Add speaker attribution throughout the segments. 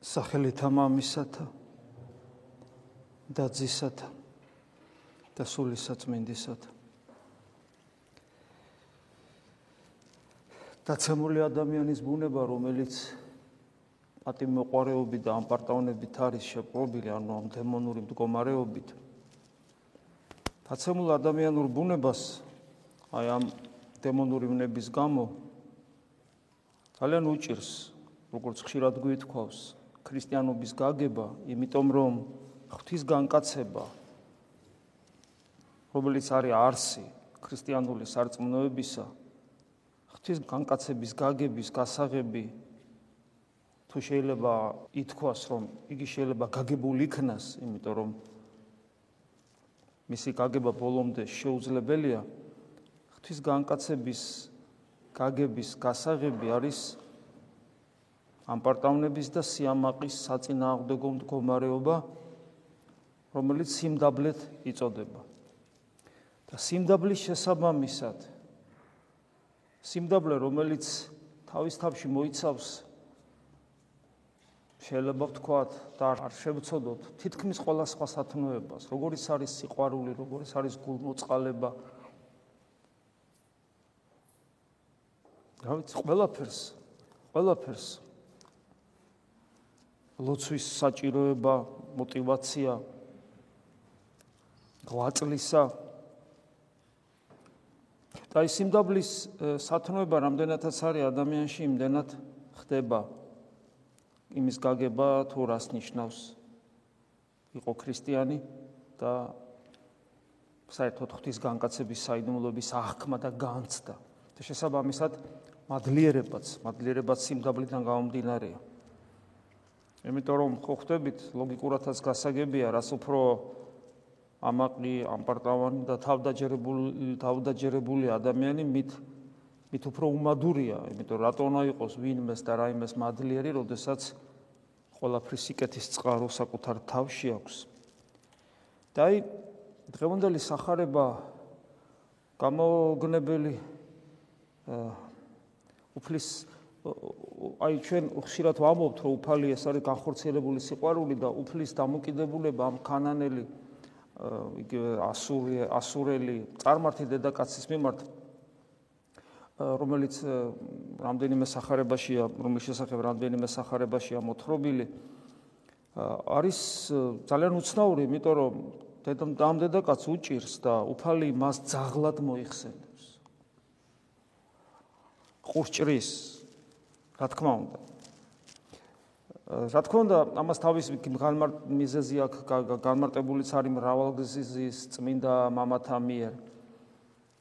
Speaker 1: სახელითა მამისათა და ძისათა და სული საწმინდისათა დაცემული ადამიანის ბუნება რომელიც პატიმოყარეობით და ამპარტავნებით არის შეპყრობილი ანუ ამ დემონური მდგომარეობით. დაცემულ ადამიანურ ბუნებას აი ამ დემონური ვნების გამო ძალიან უჭირს როგორც ხშირად გვითხოვს ქრისტიანობის გაგება, იმიტომ რომ ღვთის განკაცება რომელიც არის არსი ქრისტიანული სარწმუნოებისა ღვთის განკაცების გაგების გასაღები თუ შეიძლება ითქვას რომ იგი შეიძლება გაგებული იქნას იმიტომ რომ მისი გაგება ბოლომდე შეუძლებელია ღვთის განკაცების გაგების გასაღები არის ამპარტავნების და სიამაყის საწინააღმდეგო მდგომარეობა რომელიც სიმდაბლეთ იწოდება. და სიმდაბლის შესაბამისად სიმდაბლე რომელიც თავის თავში მოიცავს შეიძლება ვთქვათ და არ შევწოდოთ თითქმის ყველა სხვა სათნოებას როგორიც არის სიყვარული როგორიც არის გულმოწყალება. რა ვიცი ყველაფერს ყველაფერს ლოცვის საჭიროება, мотиваცია, ღვაწლისა და ის სიმდაბლის სათნოება რამდენადაც არის ადამიანში, იმდენად ხდება. იმის გაგება თუ რას ნიშნავს იყო ქრისტიანი და საერთოდ ღვთის განკაცების საიდუმლოების აღქმა და განცდა. და შესაბამისად მადლიერებაც, მადლიერებაც სიმდაბლიდან გამომდინარეა. იმიტომ რომ ხო ხვდებით, ლოგიკურადაც გასაგებია, რას უფრო ამაყი, ამპარტავანი და თავდაჯერებული თავდაჯერებული ადამიანი მით მით უფრო უმადურია, იმიტომ რატონა იყოს ვინმეს და რაიმეს მადლიერი, როდესაც ყველაფრის სიკეთის წყარო საკუთარ თავში აქვს. და აი დღევანდელი სახარება გამოგნებელი უფლის აი ჩვენ ხშირად ვამბობთ რომ უფალი ეს არის განხორციელებული სიყვარული და უფლის დამოკიდებულება ამ ქანანელი იგივე ასური ასურელი წარმართი დედაკაცის მიმართ რომელიც რამდენიმე სახარებაშია რომლის შესახებ რამდენიმე სახარებაშია მოთხრობილი არის ძალიან უცნაური იმიტომ რომ დედამ დედაკაც უჭირს და უფალი მას ძაღლად მოიხსენებს. ყურჭრის რა თქმა უნდა. რა თქმა უნდა, ამას თავის მიზეზი აქვს განმარტებულიც არის მრავალგზის წმინდა მამათა მიერ.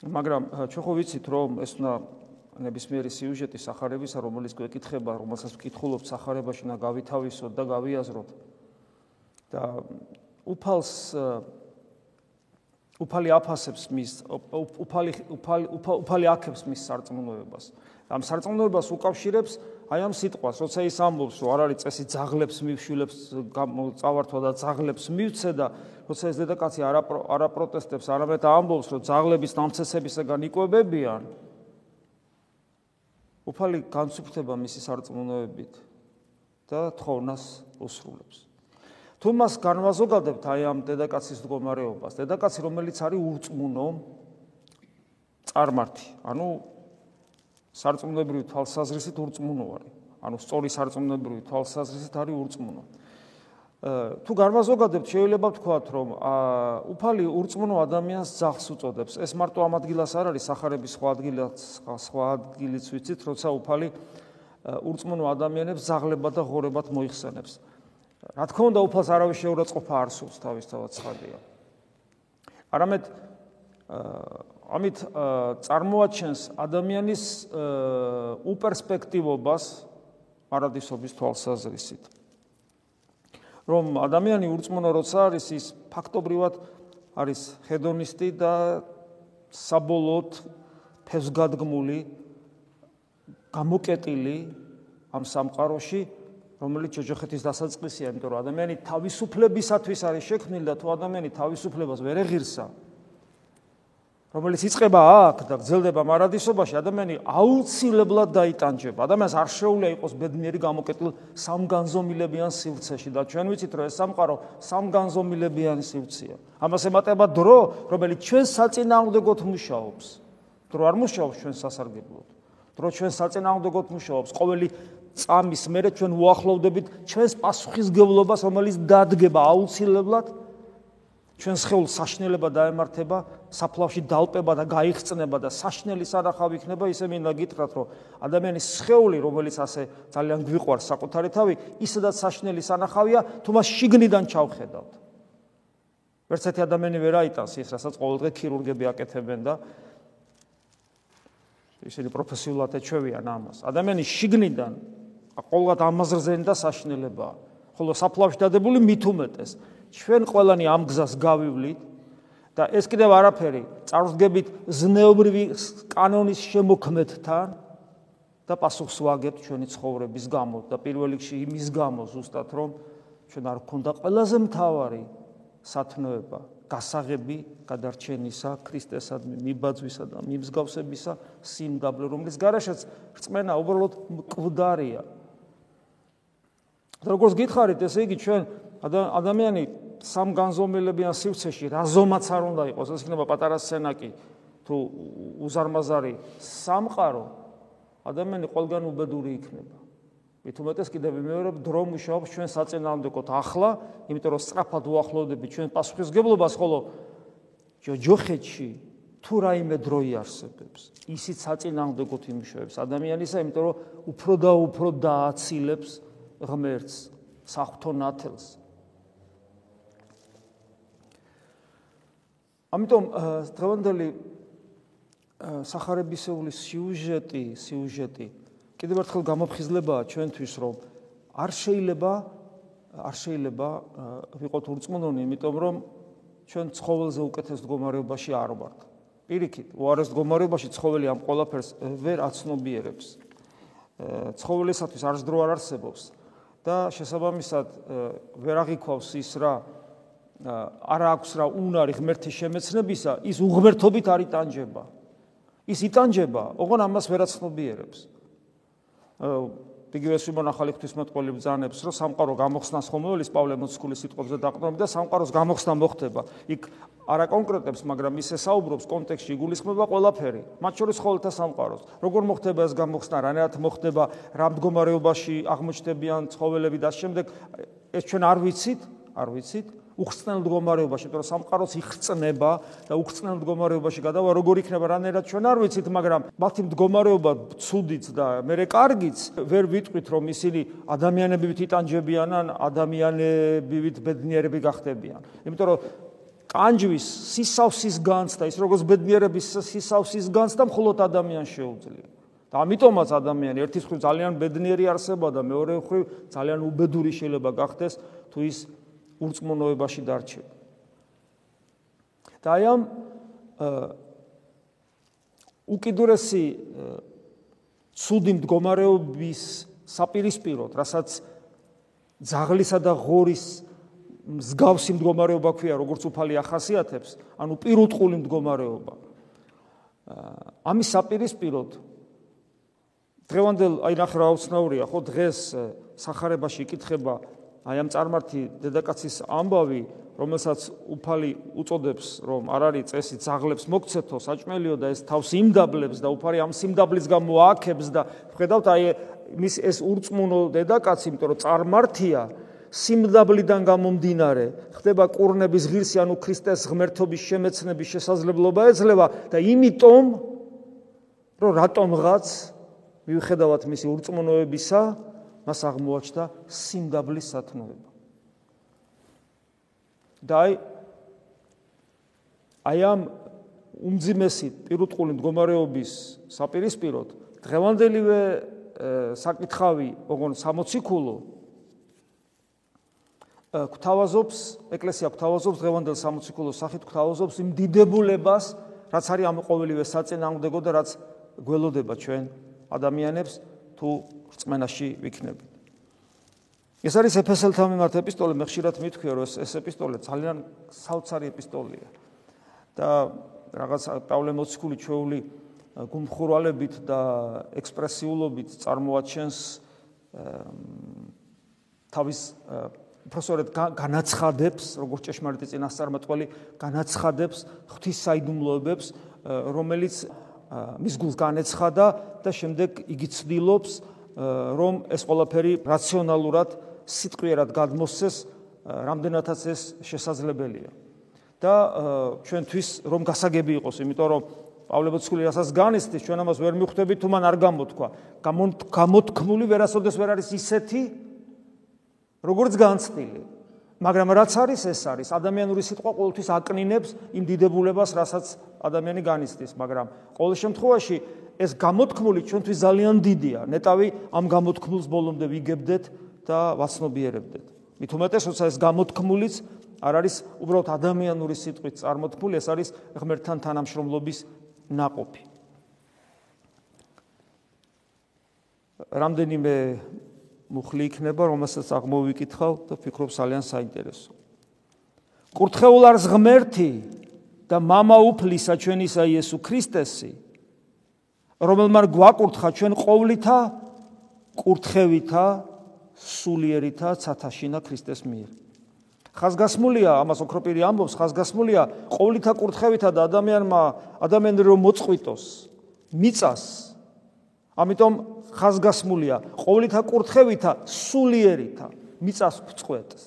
Speaker 1: მაგრამ ჩვენ ხო ვიცით, რომ ეს უნდა ნებისმიერი სიუჟეტი სახარებისა, რომელიც გვეკითხება, რომელსაც ვკითხულობთ სახარებაში და გავითავისოთ და გავიაზროთ. და უფალს უფალი აფასებს მის უფალი უფალი უფალი აკებს მის სარწმუნოებას. ამ სარწმუნოებას უკავშირებს აი ამ სიტყვას, როცა ის ამბობს, რომ არ არის წესი ძაღლებს მივშვილებს წავართვა და ძაღლებს მივცე და როცა ეს დედაკაცი არ არაპროტესტებს, არამედ ამბობს, რომ ძაღლების დამცესებისგან იკვებებიან. უფალი განსუფრდება მისი სარწმუნოებით და თხოვნას უსრულებს. თუ მას განვაზოგადებთ აი ამ დედაკაცის მდგომარეობას, დედაკაცი რომელიც არის ურწმუნო წარმართი, ანუ სარწმუნოებრივი თვალსაზრისით ურწმუნო არის. ანუ სწორი სარწმუნოებრივი თვალსაზრისით არის ურწმუნო. თუ განმაზოგადებთ, შეიძლება ვთქვათ, რომ უფალი ურწმუნო ადამიანს ძახს უწოდებს. ეს მარტო ამ ადგილას არ არის, სახარების სხვა ადგილას, სხვა ადგილიც ვიცით, როცა უფალი ურწმუნო ადამიანებს ზაღლებად და ღორებად მოიხსენებს. რა თქმა უნდა, უფალს არავის შეურაცხყოფა არ სურს თავისთავად ცხადია. არამედ ამით წარმოაჩენს ადამიანის უპერსპექტივობას პარადისობის თვალსაზრისით. რომ ადამიანი ურწმუნო როცა არის ის ფაქტობრივად არის ჰედონისტი და საბოლოოდ ფესგადგმული გამოკეტილი ამ სამყაროში რომელიც ჯოჯოხეთის დასაწყისია, იმიტომ რომ ადამიანი თავისუფლებისათვის არის შექმნილი და თუ ადამიანი თავისუფლებას ვერ ეღირსა, რომელიც იწება აქ და გრძელდება მარადისობაში, ადამიანი აუცილებლად დაიტანჯება. ადამიანს არ შეუძლია იყოს ბედნიერი გამოკეტილ სამგანზომილებიან სივრცეში და ჩვენ ვიცით, რომ ეს სამყარო სამგანზომილებიანი სივრცეა. ამას ემატება დრო, რომელიც ჩვენ საწინააღმდეგოდ მუშაობს. დრო არ მუშაობს ჩვენ სასარგებლოდ. დრო ჩვენ საწინააღმდეგოდ მუშაობს. ყოველი წამის მერე ჩვენ უახლოვდებით ჩვენს პასუხისგებლობას, რომელიც დადგება აუცილებლად ჩვენ შეულ საშნელება დაემართება, საფლავში დალპება და გაიხსნება და საშნელი სანახავი იქნება, ისე მინდა გითხრათ, რომ ადამიანის შეეული, რომელიც ასე ძალიან გვიყვარს საკუთარი თავი, ისედაც საშნელი სანახავია, თუ მას შიგნიდან ჩავხედავთ. ვერც ერთი ადამიანი ვერ აიტანს ის, რასაც ყოველდღე ქირურგები აკეთებენ და ისინი პროფესიულად ეჩვევიან ამას. ადამიანის შიგნიდან ყოველდღე ამაზრზენ და საშნელებაა. ხოლო საფლავში დადებული მით უმეტეს. ჩვენ ყველანი ამ გზას გავივლით და ეს კიდევ არაფერი წარსდგებით ზნეობრივი კანონის შემოქმედთან და პასუხს ვაგებთ ჩვენი ცხოვრების გამო და პირველ რიგში იმის გამო ზუსტად რომ ჩვენ არ გქონდა ყველაზე მთავარი სათნოება გასაღები გადარჩენისა ქრისტესადმი მიბაძვისა და მიმსგავსებისა სიმდაბლე რომლის გარაშეც რწმენა უბრალოდ მკვდარია. როგორც გითხარით ესე იგი ჩვენ ადამიანი სამგანზომილებიან სივრცეში რაზომაც არ უნდა იყოს. ეს იქნება პატარა სცენაკი თუ უზარმაზარი სამყარო ადამიანი ყველგან უბედური იქნება. მით უმეტეს კიდევ მეორე დრო მუშაობს ჩვენ საწინააღმდეგოდ ახლა იმიტომ რომ სწრაფად უახლოვდები ჩვენ პასუხისგებლობას ხოლო ჯოჯოხეთში თუ რაიმე დრო იარსებებს ისიც საწინააღმდეგოდ იმუშავებს ადამიანისა იმიტომ რომ უფრო და უფრო დააცილებს ღმერთს საფრთხო ნათელს ამიტომ დღევანდელი сахарებისეული სიუჟეტი, სიუჟეტი კიდევ ერთხელ გამოფხიზლებაა ჩვენთვის, რომ არ შეიძლება არ შეიძლება ვიყოთ ურწმუნონი, იმიტომ რომ ჩვენ ცხოველზე უკეთეს მდგომარეობაში არ ვართ. პირიქით, უარეს მდგომარეობაში ცხოველი ამ ყველაფერს ვერ აცნობიერებს. ცხოველისათვის არც დრო არ არსებობს და შესაბამისად ვერ აღიქვავს ის რა არ აქვს რა უნარი ღმერთის შემეცნებისა, ის უღმერთობით არ იტანჯება. ის იტანჯება, ოღონ ამას ვერაცნობიერებს. იგივე სიმონ ახალი ღვთისმეტყველი ბრძანებს, რომ სამყარო გამოხსნას ხომოველის პავლე მოციქულის სიტყვებზე დაყრდნობით და სამყაროს გამოხსნა მოხდება. იქ არა კონკრეტებს, მაგრამ ისე საუბრობს კონტექსტში იგულისხმება ყველაფერი, მათ შორის ხოლთა სამყაროს. როგორ მოხდება ეს გამოხსნა, რანაირად მოხდება, რა მდგომარეობაში აღმოჩნდებიან ცხოველები და შემდეგ ეს ჩვენ არ ვიცით, არ ვიცით. უხრწნელ მდგომარეობაში, იმიტომ რომ სამყაროს იხრწნება და უხრწნელ მდგომარეობაში გადავა, როგორ იქნება რანერად ჩვენ არ ვიცით, მაგრამ მათი მდგომარეობა ცუდიც და მეરે კარგიც ვერ ვიტყვით, რომ ისინი ადამიანებივით იტანჯებიან ან ადამიანებივით ბედნიერები გახდებიან. იმიტომ რომ კანჯვის სისავსის განცდა, ის როგორც ბედნიერების სისავსის განცდა მხოლოდ ადამიანს შეუძლია. და ამიტომაც ადამიანი ერთის მხრივ ძალიან ბედნიერი არსება და მეორე მხრივ ძალიან უბედური შეიძლება გახდეს თუ ის ურწმუნოებაში დარჩება. და აი ამ უკიდურესი ცუდი მდგომარეობის საპირისპიროდ, რასაც ზაღლისა და ღორის მსგავსი მდგომარეობა ქვია, როგორც უფალი ახასიათებს, ანუ პირუტყული მდგომარეობა. ამის საპირისპიროდ დღევანდელ აი ნახე რა უცნაურია, ხო დღეს სახარებაში იკითხება აი ამ წარმართი დედაკაცის ამბავი, რომელსაც უფალი უწოდებს, რომ არ არის წესი ძაღლებს მოგცეთო, საჭმელიო და ეს თავს იმდაბლებს და უფალი ამ სიმდაბლის გამო ააქებს და ხედავთ აი მის ეს ურწმუნო დედაკაცი, იმიტომ რომ წარმართია სიმდაბლიდან გამომდინარე, ხდება კურნების ღირსი, ანუ ქრისტეს ღმერთობის შემეცნების შესაძლებლობა ეძლევა და იმიტომ რომ რატომღაც მიუხედავად მისი ურწმუნოებისა, მას აღმოაჩნდა სიმდაბლის სათნოება. და აი აი ამ უმძიმესი პირუტყული მდგომარეობის საპირისპიროდ დღევანდელივე საკითხავი, ოღონ 60 ქულო გვთავაზობს, ეკლესია გვთავაზობს დღევანდელ 60 ქულო სახით გვთავაზობს იმ დიდებულებას, რაც არის ამ ყოველივე საწინააღმდეგო და რაც გველოდება ჩვენ ადამიანებს თუ რწმენაში ვიქნებით. ეს არის ეფესელთა მიმართ ეპისტოლე, მე ხშირად მithქვია, რომ ეს ეპისტოლე ძალიან საოცარი ეპისტოლეა. და რაღაც პავლემოციკული ჩვეული გუმხურვალებით და ექსპრესიულობით წარმოაჩენს თავის პროფესორად განაცხადებს, როგორც ჭეშმარიტი წინასწარმეტყველი, განაცხადებს ღვთის საიდუმლოებებს, რომელიც მის გულს განეცხადა და შემდეგ იგი ცდილობს, რომ ეს ყველაფერი რაციონალურად სიტყვიერად გადმოსცეს, რამდენადაც ეს შესაძლებელია. და ჩვენთვის რომ გასაგები იყოს, იმიტომ რომ პავლემოციკული რასაც განესწრის, ჩვენ ამას ვერ მიხვდებით, თუ მან არ გამოთქვა. გამოთქმული ვერასოდეს ვერ არის ისეთი, როგორც განცდილი. მაგრამ რაც არის ეს არის ადამიანური სიტყვა ყოველთვის აკნინებს იმ დიდებულებას, რასაც ადამიანი განიცდის, მაგრამ ყოველ შემთხვევაში ეს გამოთქმული ჩვენთვის ძალიან დიდია. ნეტავი ამ გამოთქმულს ბოლომდე ვიგებდეთ და ვაცნობიერებდეთ. მით უმეტეს, როცა ეს გამოთქმულიც არ არის უბრალოდ ადამიანური სიტყვით წარმოთქმული, ეს არის ღმერთთან თანამშრომლობის ناყოფი. რამდენიმე მუხლი იქნება, რომელსაც აღმოვიკითხავ და ფიქრობ ძალიან საინტერესო. კურთხეულ არს ღმერთი და მამა უფლისა ჩვენისა იესო ქრისტესი რომელმარ გვაკურთხა ჩვენ ყოვლითა კურთხევითა სულიერითა ცათაშინა ქრისტეს მიერ. ხაზგასმულია ამას ოქროპირი ამბობს ხაზგასმულია ყოვლითა კურთხევითა და ადამიანმა ადამიანი რომ მოწყვიტოს მიწას. ამიტომ ხაზგასმულია ყოვლითა კურთხევითა სულიერითა მიწას წყვეტს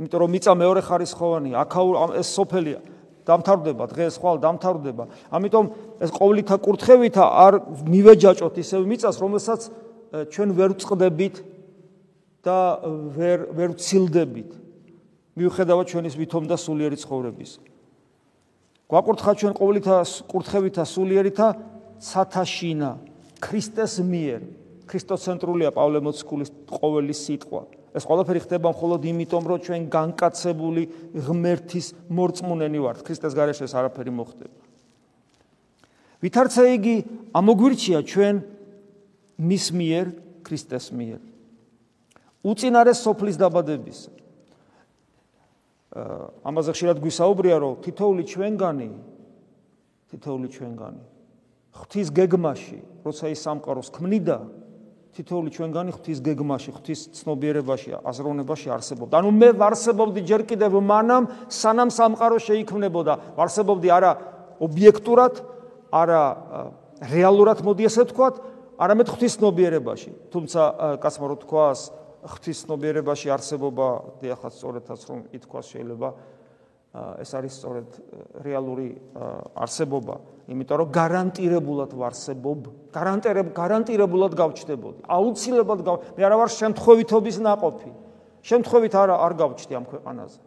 Speaker 1: იმიტომ რომ მიწა მეორე ხარისხოვანია აქაურ ეს სოფელია დამთავრდება დღეს ხვალ დამთავრდება ამიტომ ეს ყოვლითა კურთხევითა არ მივეჯაჭოთ ისევ მიწას რომელსაც ჩვენ ვერ წყდებით და ვერ ვერ ცილდებით მიუხედავად ჩვენის ვითომ და სულიერი ცხოვრების. გვაკურთხა ჩვენ ყოვლითა კურთხევითა სულიერითა ცათაშინა ქრისტეს მიერ. ქრისტოცენტრულია პავლე მოციქულის ყოველი სიტყვა. ეს ყველაფერი ხდება მხოლოდ იმიტომ, რომ ჩვენ განკაცებული ღმერთის მორწმუნენი ვართ. ქრისტეს გარეშე ეს არაფერი მოხდება. ვითარცა იგი ამოგვირჩია ჩვენ მის მიერ, ქრისტეს მიერ. უწინარეს სოფლის დაბადებისა. ამაზე ხშირად გვისაუბრია რომ თითოული ჩვენგანი თითოული ჩვენგანი ღვთის გეგმაში როცა ის სამყაროს ქმნიდა თითოული ჩვენგანი ღვთის გეგმაში ღვთის ცნობიერებაში აზროვნებაში არსებობდა. ანუ მე ვარსებობდი ჯერ კიდევ მანამ სანამ სამყარო შეიქმნებოდა. ვარსებობდი არა ობიექტურად არა რეალურად მოდი ესე ვთქვათ არამედ ღვთის ცნობიერებაში. თუმცა კაცმა რო თქვას ღვთისნობიერებაში არსებობა დიახაც სწორედაც რომ ითქვას შეიძლება ეს არის სწორედ რეალური არსებობა, იმიტომ რომ გარანტირებულად ვარსებობ, გარანტირებ გარანტირებულად გავჩნდებოდი. აუცილებლად გავ, მე არა ვარ შემთხვევითობის ناقოფი. შემთხვევით არ არ გავჩნდი ამ ქვეყანაზე.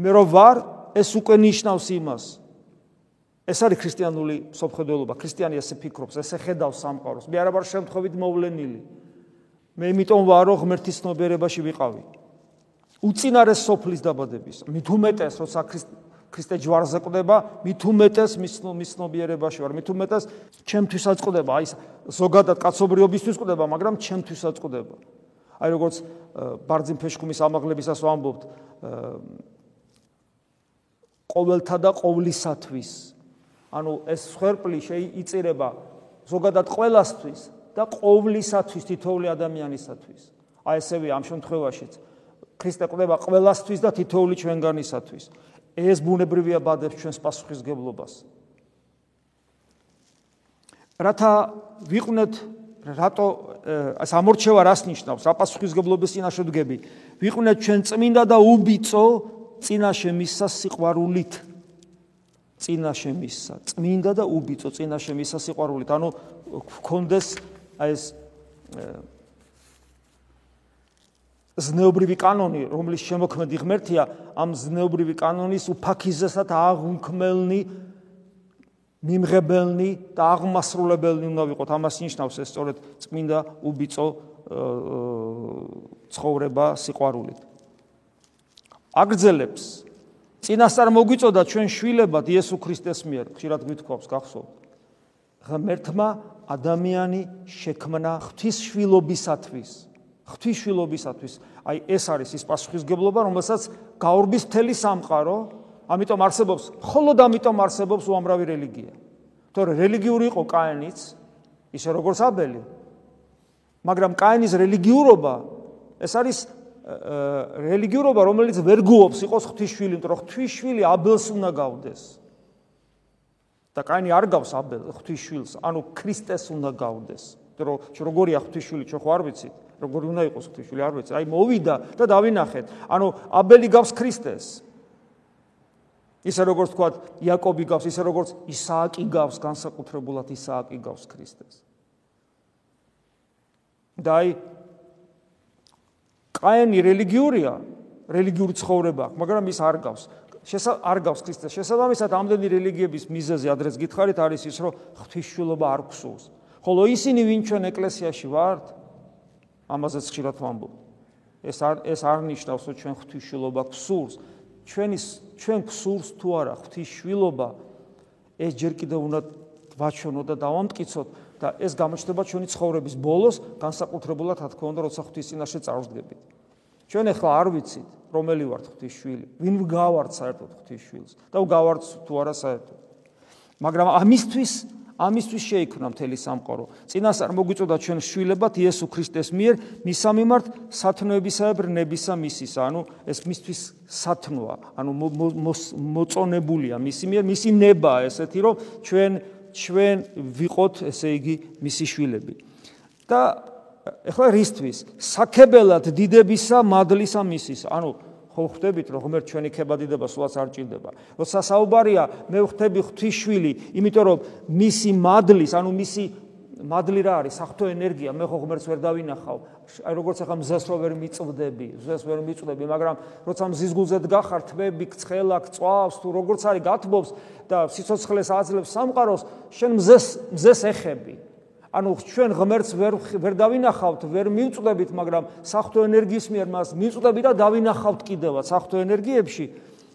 Speaker 1: მე რო ვარ, ეს უკვე ნიშნავს იმას. ეს არის ქრისტიანული მსოფლმხედველობა. ქრისტიანი ესე ფიქრობს, ესე ხედავს სამყაროს. მე არა ვარ შემთხვევით მოვლენილი. მე იმიტომ ვარ, რომ ღმერთის ცნობიერებაში ვიყავი. უწინარეს სოფლის დაბადების. მით უმეტეს, როცა ქრისტე ჯვარზე ყდება, მით უმეტეს მის ცნობიერებაში ვარ. მით უმეტეს ჩემთვისაც ყდება, აი ზოგადად კაცობრიობისთვის ყდება, მაგრამ ჩემთვისაც ყდება. აი როგორც ბარძიმ ფეშკუმის ამაღლებისას ვამბობთ, ყოველთა და ყოვლისათვის. ანუ ეს ხერპლი შეიწირება ზოგადად ყოველასთვის, და ყოვლისათვის თითოეული ადამიანისათვის. აი ესევე ამ შემთხვევაშიც ქრისტე ყდება ყოველასთვის და თითოეული ჩვენგანისათვის. ეს ბუნებრივია ბადებს ჩვენს პასუხისგებლობას. რათა ვიყვნეთ რატო ეს ამორჩევა რას ნიშნავს? რა პასუხისგებლობის წინაშე დგები? ვიყვნეთ ჩვენ წმინდა და უბიწო წინაშე მისსა სიყვარულით. წინაშე მისსა, წმინდა და უბიწო წინაშე მისსა სიყვარულით. ანუ გქონდეს აი ეს ზნეობრივი კანონი, რომლის შემოქმედი ღმერთია, ამ ზნეობრივი კანონის უფაქიზესად აღუნქმელნი მიმღებელნი და აღმასრულებელნი უნდა ვიყოთ. ამას ნიშნავს ეს სწორედ წმინდა უბიწო ცხოვრება სიყვარულით. აგრძელებს წინასწარ მოგვიწოდა ჩვენ შვილებად იესო ქრისტეს მიერ, ხშირად გვითხოვს, გახსოვთ. ღმერთმა ადამიანი შექმნა ღვთისშვილობისათვის. ღვთისშვილობისათვის. აი ეს არის ის პასუხისგებლობა, რომელსაც გაურბის მთელი სამყარო, ამიტომ არსებობს, მხოლოდ ამიტომ არსებობს უამრავი რელიგია. თორე რელიგიური იყო კაენიც, ისე როგორც აბელი. მაგრამ კაენის რელიგიურობა ეს არის რელიგიურობა, რომელიც ვერ გუობს იყოს ღვთისშვილი, იმიტომ რომ ღვთისშვილი აბელს უნდა გავდეს. და კაინი არ გავს აბელ ღვთისშვილს, ანუ ქრისტეს უნდა გავდეს. იმიტომ რომ როგორია ღვთისშვილი, ჩვენ ხო არ ვიცით, როგორი უნდა იყოს ღვთისშვილი, არ ვიცით. აი მოვიდა და დავინახეთ. ანუ აბელი გავს ქრისტეს. ისე როგორც თქვა იაკობი გავს, ისე როგორც ისააკი გავს, განსაკუთრებულად ისააკი გავს ქრისტეს. და აი კაენი რელიგიურია, რელიგიური ცხოვრება აქვს, მაგრამ ის არ გავს. შესა არ გავს ქრისტეს. შესაბამისად, ამდენი რელიგიების მიზეზი ადრეს გითხარით არის ის, რომ ღვთისმშობლობა არ გსულს. ხოლო ისინი, ვინ ჩვენ ეკლესიაში ვართ, ამაზეც ხშირად ვამბობ. ეს არ ეს არ ნიშნავს, რომ ჩვენ ღვთისმშობლობა გსულს. ჩვენი ჩვენ გსულს თუ არა ღვთისმშობლობა, ეს ჯერ კიდევ უნდა ვაჩვენოთ და დავამტკიცოთ და ეს გამოჩნდება ჩვენი ცხოვრების ბოლოს, განსაკუთრებულად, რა თქმა უნდა, როცა ღვთის წინაშე წარვდგებით. ჩვენ ახლა არ ვიცით, რომელი ვართ ღვთის შვილი, ვინ გავართ საერთოდ ღვთის შვილს და გავართ თუ არა საერთოდ. მაგრამ ამისთვის ამისთვის შეიქმნა მთელი სამყარო. წინასწარ მოგვიწოდა ჩვენ შვილებად იესო ქრისტეს მიერ მისა მიმართ სათნოებისაებრ ნებისა მისისა. ანუ ეს მისთვის სათნოა, ანუ მოწონებულია მისი მიერ, მისი ნება ესეთი რომ ჩვენ ჩვენ ვიყოთ ესე იგი მისი შვილები. და ეხლა რისთვის? საქებელად დიდებისა, მადლისა მისის. ანუ ხო ხვდებით რომ ღმერთ ჩვენი ქებადიდება სულაც არ ჭირდება. როცა საუბარია, მე ხვდები ღვთისშვილი, იმიტომ რომ მისი მადლის, ანუ მისი მადლი რა არის? საფრთხო ენერგია, მე ხო ღმერთს ვერ დავინახავ. აი როგორც ახლა მზეს რო ვერ მიწვდები, მზეს ვერ მიწვდები, მაგრამ როცა მზის გულზე დგახარ, თბები, ცხელა, წვავს, თუ როგორც არის გათბობს და სიცოცხლეს აძლევს სამყაროს, შენ მზეს მზეს ეხები. ანუ ჩვენ ღმერთს ვერ ვერ დავინახავთ, ვერ მივწდებით, მაგრამ საფრთხო ენერგიის მიერ მას მივწდები და დავინახავთ კიდევაც საფრთხო ენერგიებში.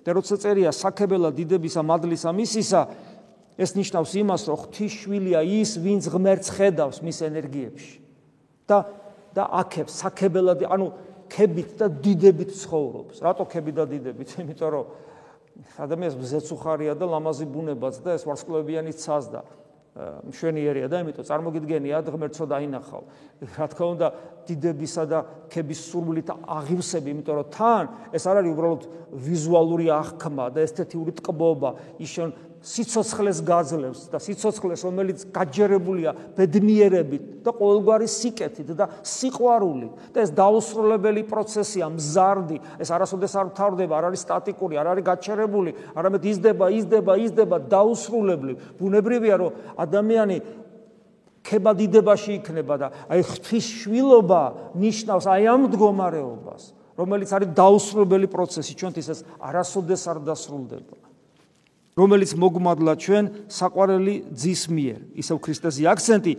Speaker 1: და როცა წერია საქებელა დიდებისა, მადლისა, მისისა, ეს ნიშნავს იმას, რომ ღვთისშვილია ის, ვინც ღმერთს ხედავს მის ენერგიებში. და და აქებს საქებელა, ანუ ქებით და დიდებით ცხოვრობს. რატო ქები და დიდებით? იმიტომ რომ ადამიანს მზეც უხარია და ლამაზი ბუნებაც და ეს ვარსკვლავიანი ცაზდა. მშვენიერია და იმიტომ წარმოგიდგენია ღმერთო დაინახავ. რა თქმა უნდა, დიდებისა და ქების სურვილით აღივსები, იმიტომ რომ თან ეს არ არის უბრალოდ ვიზუალური აღქმა და ესთეთიური ტკბობა, ისონ სიცოცხლეს გაძლევს და სიცოცხლეს რომელიც გაჯერებულია ბედნიერებით და ყოველგვარი სიკეთით და სიყვარულით და ეს დაუსრულებელი პროცესია მზარდი ეს არასოდეს არ მთავრდება არ არის სტატიკური არ არის გაჩერებული არამედ იზრდება იზრდება იზრდება დაუსრულებლი ბუნებრივია რომ ადამიანი ქებადიდებაში იქნება და აი ღვთის შვილობა ნიშნავს აი ამ მდგომარეობას რომელიც არის დაუსრულებელი პროცესი ჩვენთვის ეს არასოდეს არ დასრულდება რომელიც მოგმადლა ჩვენ საყვარელი ძის მიერ, ისევ ქრისტესი აქცენტი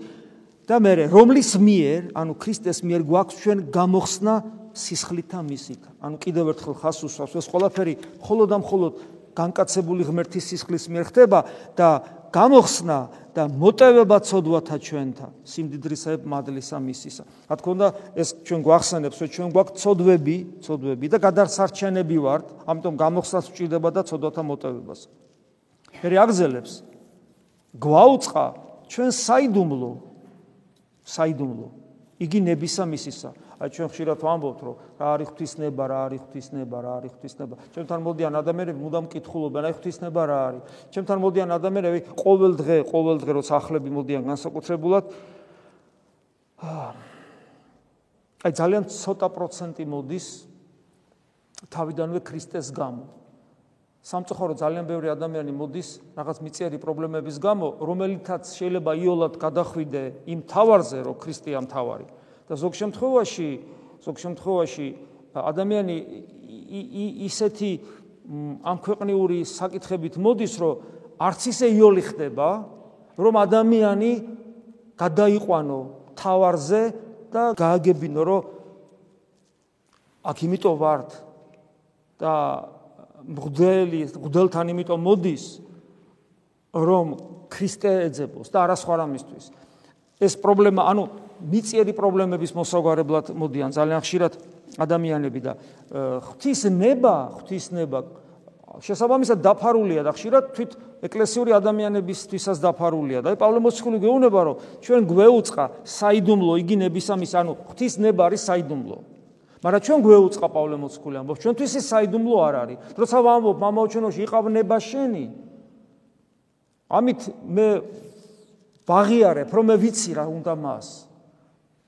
Speaker 1: და მე რომლის მიერ, ანუ ქრისტეს მიერ გვაქვს ჩვენ გამოხსნა სისხლითა მისით. ანუ კიდევ ერთხელ ხას უსვავს ეს ყველაფერი მხოლოდ და მხოლოდ განკაცებული ღმერთის სისხლის მიერ ხდება და გამოხსნა და მოტევება ცოდვათა ჩვენთან სიმდიდრისა მადლისა მისისა. რა თქმა უნდა ეს ჩვენ გვახსენებს რომ ჩვენ გვაქვს ცოდვები, ცოდვები და გადარსარჩენები ვართ, ამიტომ გამოხსნას ვჭირდება და ცოდვათა მოტევებას. მე აგზელებს. გვაუწყა ჩვენ საიდუმლო საიდუმლო. იგი ნებისა მისისა. აი ჩვენ ხშირად ვამბობთ რომ რა არის ღვთისნება რა არის ღვთისნება რა არის ღვთისნება. ჩვენთან მოდიან ადამიანები მუდამ კითხულობენ აი ღვთისნება რა არის. ჩვენთან მოდიან ადამიანები ყოველ დღე ყოველ დღე როცა ახლები მოდიან განსაკუთრებულად აი ძალიან ცოტა პროცენტი მოდის თავიდანვე ქრისტეს გამო სამწუხარო ძალიან ბევრი ადამიანი მოდის რაღაც მიწიერი პრობლემების გამო, რომელითაც შეიძლება იოლად გადახვიდე იმ თავარზე, რომ ქრისტიან თავარი. და ზოგ შემთხვევაში, ზოგ შემთხვევაში ადამიანი ისეთი ამ ქვეყნიური საკითხებით მოდის, რომ არც ისე იოლი ხდება, რომ ადამიანი გადაიყვანო თავარზე და გააგებინო, რომ აქ იმიტომ ვართ და მღვდელი მღვდელთან იმიტომ მოდის რომ ქრისტე ეძებოს და არა სხვა რამისთვის ეს პრობლემა ანუ მიწიერი პრობლემების მოსაგვარებლად მოდიან ძალიან ხშირად ადამიანები და ღვთის ნება ღვთის ნება შესაბამისად დაფარულია და ხშირად თვით ეკლესიური ადამიანებისთვისაც დაფარულია და პავლე მოციქული გეუბნება რომ ჩვენ გვეუწყა საიდუმლო იგი ნებისამის ანუ ღვთის ნება არის საიდუმლო მაგრამ ჩვენ გვეუწყა პავლე მოციქული ამბობს ჩვენთვის ის საიდუმლო არ არის. როცა ვამბობ მამაო ჩვენოში იყავ ნება შენი? ამით მე ვაღიარებ რომ მე ვიცი რა უნდა მას.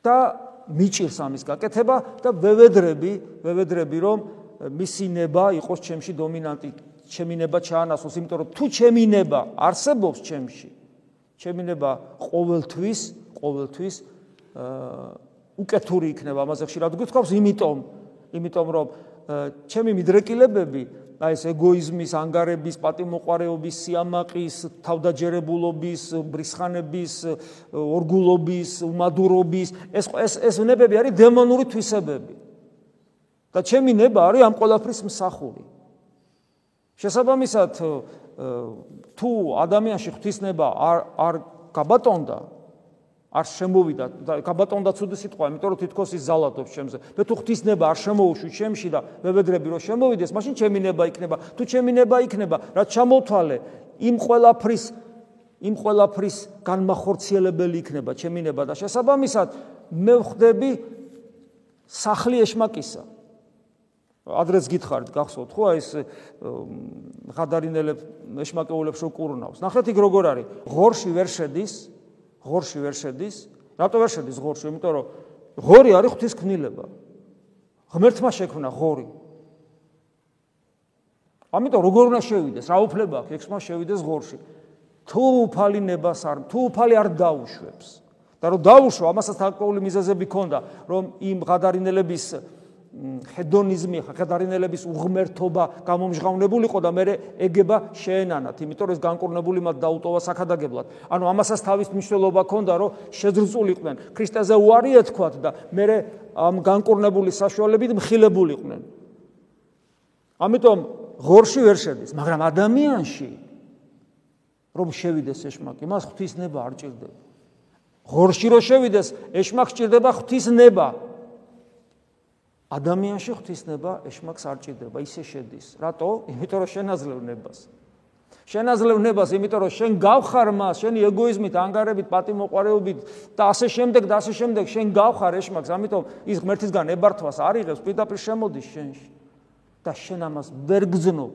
Speaker 1: და მიჭირს ამის გაკეთება და ვევედრები ვევედრები რომ მისი ნება იყოს ჩემში დომინანტი, ჩემი ნება ჩაანაცვლოს, იმიტომ რომ თუ ჩემი ნება არსებობს ჩემში, ჩემი ნება ყოველთვის, ყოველთვის აა უკეთური იქნება, ამაზე ხშირად გითხოვს, იმიტომ, იმიტომ რომ ჩემი მიდრეკილებები აი ეს ეგოიზმის, ანგარების, პატიმოყარეობის, სიამაყის, თავდაჯერებულობის, ბრისხანების, ორგულობის, უმადურობის, ეს ეს ეს ნებები არის დემონური თვისებები. და ჩემი ნება არის ამ ყოლაფრის მსახური. შესაბამისად თუ ადამიანში ღვთისნება არ არ გაბატონდა, არ შემოვიდა და გაბატონდა ცუდი სიტყვა, იმიტომ რომ თითქოს ის ზალადობს ჩემზე. მე თუ ღვთისნება არ შემოუშვი ჩემში და მევედრები რომ შემოვიდეს, მაშინ ჩემი ნება იქნება. თუ ჩემი ნება იქნება, რაც ჩამოთვალე იმ ყოლაფრის იმ ყოლაფრის განმახორციელებელი იქნება ჩემი ნება და შესაბამისად მე ვხდები სახლი ეშმაკისა. ადრეს გითხარით გახსოვთ ხო აი ეს ღადარინელებს მეშმაკეულებს რო კურნავს ნახეთ იქ როგორ არის ღორში ვერ შედის ღორში ვერ შედის? რატო ვერ შედის ღორში? იმიტომ რომ ღორი არის ღვთის ქმნილება. ღმერთმა შექმნა ღორი. ამიტომ როგორ უნდა შევიდეს? რა უფლება აქვს? ექსმა შევიდეს ღორში. თუ უფალი ნებას არ თუ უფალი არ დაუშვებს. და რომ დაუშვა ამასაც თაკაული მიზეზები ქონდა რომ იმ ღადარინელების ჰედონიზმი, ხედარინელების უღმერთობა გამომჟღავნებულიყო და მე ეგება შეენანათ, იმიტომ რომ ეს განკურნებული მათ დაუტოვა საქადაგებლად. ანუ ამასაც თავის მნიშვნელობა ჰქონდა, რომ შეძრწულიყვნენ, ქრისტეზე უარი ეთქვათ და მე ამ განკურნებული საშუალებით მხილებულიყვნენ. ამიტომ ღორში ვერ შედის, მაგრამ ადამიანში რომ შევიდეს ეშმაკი, მას ღვთისნება არ ჭირდება. ღორში რომ შევიდეს, ეშმაკს ჭირდება ღვთისნება. ადამიანში ღვთისნება ეშმაკს არ ჭირდება, ისე შედის. რატო? იმიტომ რომ შენაძლევ ნებას. შენაძლევ ნებას, იმიტომ რომ შენ გავხარ მას, შენი ეგოიზმით, ანგარებით, პატიმოყარეობით და ასე შემდეგ და ასე შემდეგ შენ გავხარ ეშმაკს, ამიტომ ის ღმერთისგან ებართვას არ იღებს, პირდაპირ შემოდის შენში. და შენ ამას ვერ გძნობ.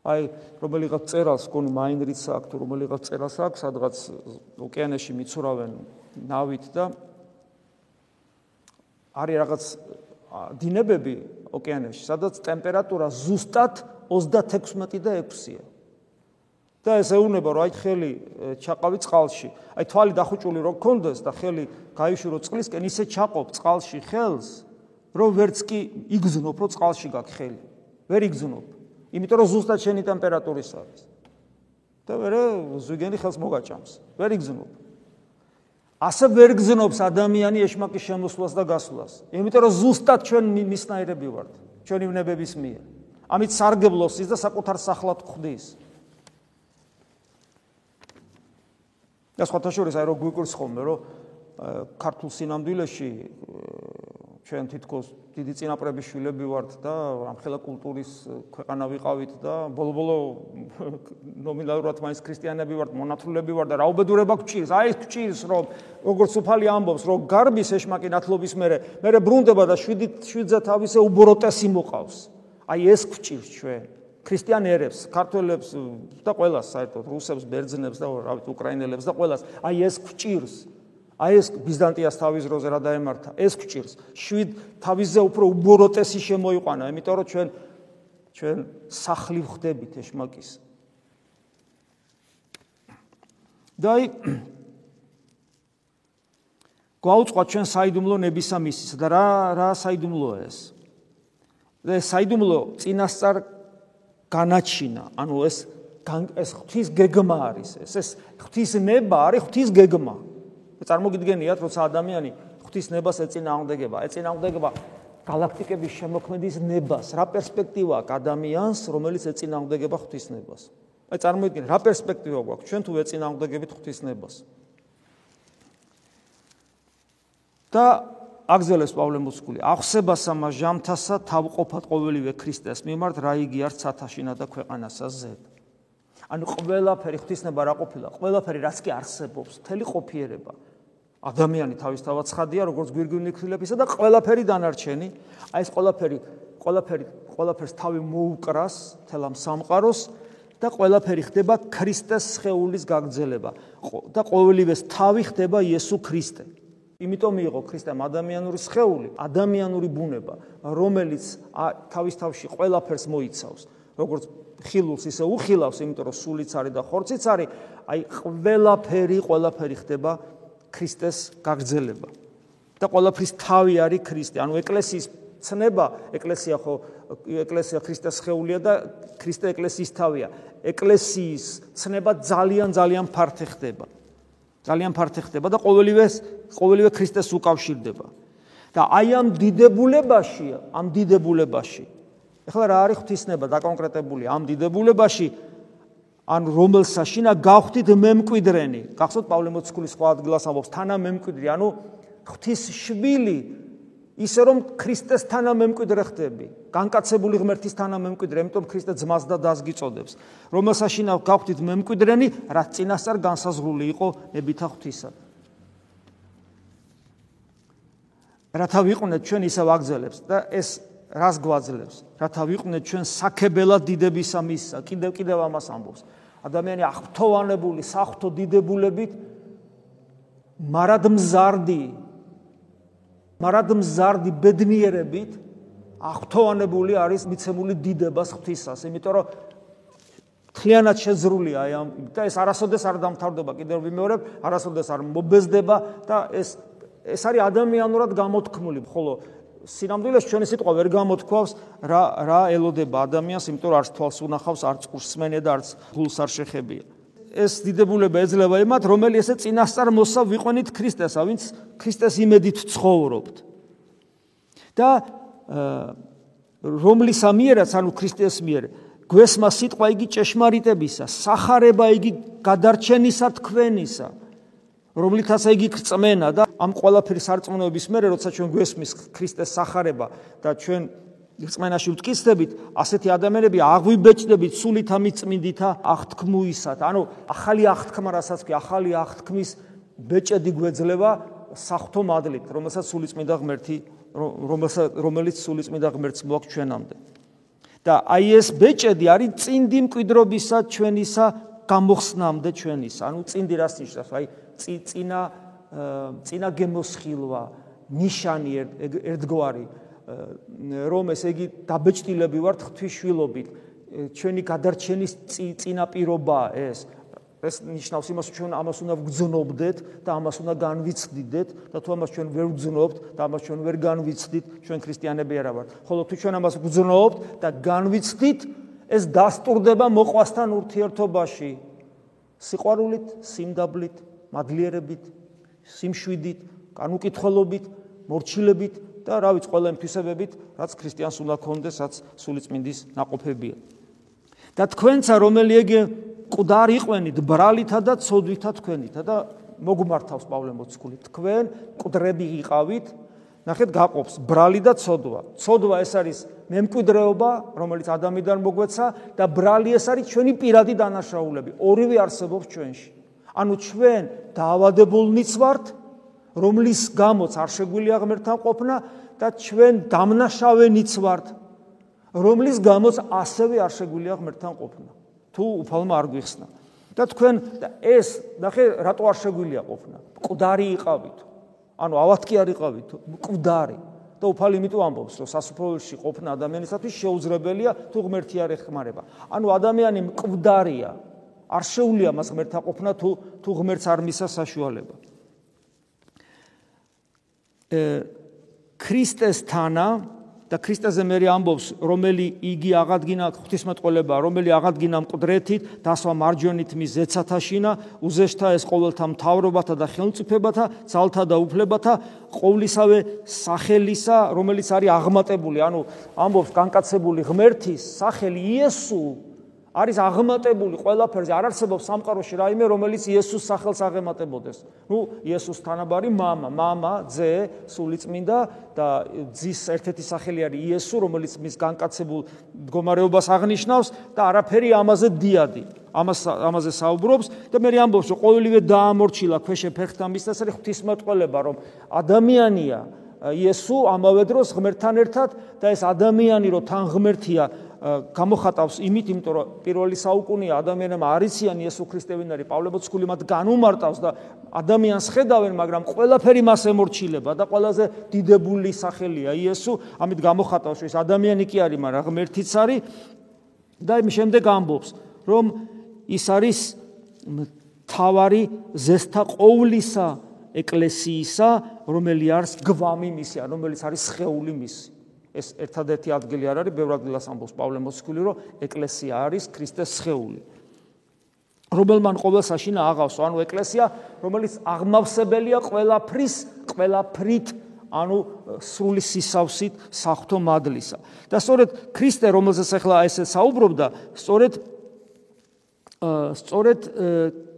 Speaker 1: აი, რომელიღაც წერალს კონი მაინრიც აქვს, რომელიღაც წერალს აქვს, სადღაც ოკეანეში მიცურავენ ნავით და არის რაღაც დინებები ოკეანეში, სადაც ტემპერატურა ზუსტად 36 და 6-ია. და ეს ეუბნება, რომ აი ხელი ჩაყავი წყალში, აი თვალი დახუჭული რო გქონდეს და ხელი გაიშვირო წყლისკენ, ისე ჩაყობ წყალში ხელს, რომ ვერც კი იგზნობ, რომ წყალში გაქვს ხელი. ვერ იგზნობ. იმიტომ რომ ზუსტად შენი ტემპერატურის არის. და ვერ ზვიგენი ხელს მოგაჭამს. ვერ იგზნობ. ასე ვერ გზნობს ადამიანი ეშმაკის შემოსვლას და გასვლას. იმიტომ რომ ზუსტად ჩვენ მისნაირები ვართ, ჩვენი ვნებების მიერ. ამით სარგებლობს ის და საკუთარ სახლად ხვდის. და სხვათა შორის აი რო გვიკვირს ხოლმე რომ ქართულ სინამდვილეში ჩვენ თითქოს დიდი წინაპრების შვილები ვართ და ამხელა კულტურის ქვეყანა ვიყავით და ბოლო-ბოლო ნომინალურად მაინც ქრისტიანები ვართ, მონათლულები ვართ და რა უბედურება გჭირს? აი ეს გჭირს, რომ როგორც უფალი ამბობს, რომ გარბის ეშმაკი ნათლობის მერე, მერე ბრუნდება და 7 7-ზე თავისე უბოროტესი მოყავს. აი ეს გჭირს ჩვენ ქრისტიანერებს, ქართველებს და ყველას საერთოდ რუსებს, ბერძნებს და რა ვიცი უკრაინელებს და ყველას. აი ეს გჭირს. აი ეს ბიზანტიას თავის ძროზე რა დაემართა? ეს გჭირს. შვიდ თავისზე უფრო უბოროტესი შემოიყვანა იმიტომ რომ ჩვენ ჩვენ სახლი ვხდებით ეშმაკის. დაი გვაუწყვა ჩვენ საიდუმლო ნებისამისის და რა რა საიდუმლოა ეს? და საიდუმლო წინასწარ განაჩინა. ანუ ეს ეს ღვთის გეგმა არის ეს. ეს ღვთის ნება არის ღვთის გეგმა წარმოგიდგენიათ, როცა ადამიანი ღვთის ნებას ეწინააღმდეგება, ეწინააღმდეგება galaktikების შემოქმედის ნებას, რა პერსპექტივა აქვს ადამიანს, რომელიც ეწინააღმდეგება ღვთის ნებას? აი წარმოგიდგენთ, რა პერსპექტივა გვაქვს? ჩვენ თუ ეწინააღმდეგებით ღვთის ნებას? და აგზელეს პავლე მოციქული აღსებასა მა ჟამთასა თავყოფად ყოველივე ქრისტეს მიმართ რა იგი არ ცათაშინა და ქვეყანასა ზედ. ანუ ყველაფერი ღვთისნება რა ყოფილა? ყველაფერი რაც კი არსებობს? თელი ყოფიერება ადამიანი თავისთავად ცხადია როგორც გვირგვინი ქრილებისა და ყველაფერი დანარჩენი. აი ეს ყველაფერი ყველაფერი ყველაფერს თავი მოუკრას თელამ სამყაროს და ყველაფერი ხდება ქრისტეს შეეულის გაგრძელება. და ყოველივეს თავი ხდება იესო ქრისტე. იმიტომ მიიღო ქრისტემ ადამიანური შეეული, ადამიანური ბუნება, რომელიც თავის თავში ყველაფერს მოიცავს, როგორც ხილულს ისე უხილავს, იმიტომ რომ სულიც არის და ხორციც არის, აი ყველაფერი, ყველაფერი ხდება ქრისტეს გაგრძელება. და ყველაფრის თავი არის ქრისტე. ანუ ეკლესიის ცნება, ეკლესია ხო ეკლესია ქრისტეს შეეულია და ქრისტე ეკლესიის თავია. ეკლესიის ცნება ძალიან ძალიან ფართე ხდება. ძალიან ფართე ხდება და ყოველივე ყოველივე ქრისტეს უკავშირდება. და აი ამ დიდებულებაში, ამ დიდებულებაში. ეხლა რა არის ღვთისნება დაკონკრეტებული ამ დიდებულებაში? ან რომელსა შინა გავხდით მემკვიდრენი. გახსოვთ პავლე მოციქულის სხვა ადგილას ამბობს თანა მემკვიდრი, ანუ ღვთის შვილი ისე რომ ქრისტეს თანამემკვიდრე ხდები, განკაცებული ღმერთის თანამემკვიდრე, იმიტომ ქრისტე ძმას და დას გიწოდებს. რომელსაშინა გავხდით მემკვიდრენი, რაც წინასწარ განსაზღვრული იყო ნებითა ღვთისა. რათა ვიყვნენ ჩვენ ისევ აგზელებს და ეს რას გვაძლევს? რათა ვიყვნენ ჩვენ საქებელად დიდებისა მისსა, კიდევ კიდევ ამას ამბობს. ადამიანი აღფრთოვანებული სახთო დიდებულებით მარადმზარდი მარადმზარდი ბედნიერებით აღთოვანებული არის მიცემული დიდებას ღვთისას, იმიტომ რომ თლიანად შეზრულია აი ამ და ეს არასოდეს არ დამთავრდება. კიდევ ვიმეორებ, არასოდეს არ მობეზდება და ეს ეს არის ადამიანურად გამოთქმული, ხოლო სინამდვილეს ჩვენი სიტყვა ვერ გამოთქვავს რა რა ელოდება ადამიანს, იმიტომ რომ არც თვალს უნახავს, არც ყურსმენია და არც გულს არ შეხებია. ეს დიდებულება ეძლევა იმათ, რომელი ესე წინასწარ მოსა ვიყვანით ქრისტესა, ვინც ქრისტეს იმედით ცხოვრობთ. და რომლისა მიერაც, ანუ ქრისტეს მიერ გვესმა სიტყვა იგი ჭეშმარიტებისა, сахарება იგი გადარჩენისა თქვენისა, რომლითაც იგი გწმენა და ამ ყველაფრის არწმუნოების მერე, როცა ჩვენ გვესმის ქრისტეს სახარება და ჩვენ რწმენაში ვტკიცდებით, ასეთი ადამიანები აღვიბეჭდებით სულითა მიწმინდითა აღთქმუისად. ანუ ახალი აღთქმა, რასაც კი ახალი აღთქმის ბეჭედი გვეძლევა სახთო მადლით, რომელსაც სულიწმინდა ღმერთი რომელიც სულიწმინდა ღმერთს მოაქვს ჩვენამდე. და აი ეს ბეჭედი არის წინდი მკვიდრობისა ჩვენისა გამოხსნამდე ჩვენის. ანუ წინდი რას ნიშნავს? აი წინა წინა გემოსხილვა, ნიშანი ერთგვარი. რომ ესე იგი დაბეჭდილები ვართ ღვთისშვილობით ჩვენი გადარჩენის წინაპირობა ეს. ეს ნიშნავს იმას რომ ჩვენ ამას უნდა ვგზნობდეთ და ამას უნდა განვიცდიდეთ და თუ ამას ჩვენ ვერ ვგზნობთ და ამას ჩვენ ვერ განვიცდით ჩვენ ქრისტიანები არა ვართ. ხოლო თუ ჩვენ ამას ვგზნობთ და განვიცდით ეს დასტურდება მოყვასთან ურთიერთობაში. სიყვარულით სიმდაბლით მადლიერებით სიმშვიდით, განუკითხველობით, მორჩილებით და რა ვიცი, ყველა იმ ფისებებით, რაც ქრისტიანს უნდა ქონდეს, რაც სულიწმინდის ناقოფებია. და თქვენცა რომელი ეგე მკვდარი იყვენით, ბრალითა და ცოდვითა თქვენითა და მოგმართავს პავლე მოციქული. თქვენ მკვდრები იყავით, ნახეთ გაყოფს ბრალი და ცოდვა. ცოდვა ეს არის მემკვიდრეობა, რომელიც ადამიანიდან მოგვეცა და ბრალი ეს არის ჩვენი პირადი დანაშაულები. ორივე არსებობს ჩვენში. ანუ ჩვენ დაავადებულნიც ვართ რომლის გამოც არ შეგვიძლია ღმერთთან ყოფნა და ჩვენ დამნაშავენიც ვართ რომლის გამოც ასევე არ შეგვიძლია ღმერთთან ყოფნა. თუ უფალმა არ გვიხსნა. და თქვენ ეს ნახე რატო არ შეგვიძლია ყოფნა? მკვდარი იყავით. ანუ ავათკი არ იყავით. მკვდარი. და უფალი იმიტომ ამბობს რომ სასופოველში ყოფნა ადამიანისათვის შეუძლებელია თუ ღმერთი არ ეხმარება. ანუ ადამიანი მკვდარია არ შეუძლია მას ღმერთთან ყოფნა თუ თუ ღმერთს არ მისა საშუალება. ქრისტეს თანა და ქრისტეზე მე ამბობს რომელი იგი აღადგინა ღვთისმეტყველება რომელი აღადგინა მკვდრეთით დასვა მარჯვენით მის ზეცათაშინა უზეშთა ეს ყოველთა მთავრობათა და ხელმწიფებათა ძალთა და უფლებათა ყოვლისავე სახელისა რომელიც არის აღმატებული ანუ ამბობს განკაცებული ღმერთის სახელი იესო არის აღმატებული ყველაფერზე, არ არსებობს სამყაროში რაიმე, რომელიც იესოს სახელს აღემატებოდეს. ნუ იესოს თანაბარი мама, мама, ძე, სულიწმინდა და ძის ერთ-ერთი სახელი არის იესო, რომელიც მის განკაცებულ მდგომარეობას აღნიშნავს და არაფერი ამაზე დიადი. ამას ამაზე საუბრობს და მე ამბობს, რომ ყოველივე დაამორჩილა ქვეშე ფეხთან მის და ეს არის ღვთისმეტყველება, რომ ადამიანია იესო ამავე დროს ღმერთთან ერთად და ეს ადამიანი რო თან ღმერთია გამოხატავს იმით, იმიტომ რომ პირველი საუკუნეა ადამიანებმა არიციან იესო ქრისტე ვინ არის, პავლე მოციქული მათ განუმარტავს და ადამიანს ხედავენ, მაგრამ ყველაფერი მას ემორჩილება და ყველაზე დიდებული სახელია იესო, ამით გამოხატავს, რომ ეს ადამიანი კი არის, მაგრამ ღმერთიც არის და იმ შემდეგ ამბობს, რომ ის არის თავარი ზესთა ყოვლისა ეკლესიისა, რომელიც არის გვამი მისი, რომელიც არის შეეული მისი. ეს ერთადერთი ადგილი არ არის, ბევრ ადგილას ამბობს პავლე მოციქული, რომ ეკლესია არის ქრისტეს შეეული. რომელმან ყოველ საშინა აღავს, ანუ ეკლესია, რომელიც აღმავსებელია ყველაფრის, ყველაფრით, ანუ სრული სისავსით საფრთხო მადლისა. და სწორედ ქრისტე, რომელზეც ახლა ესე საუბრობდა, სწორედ სწორედ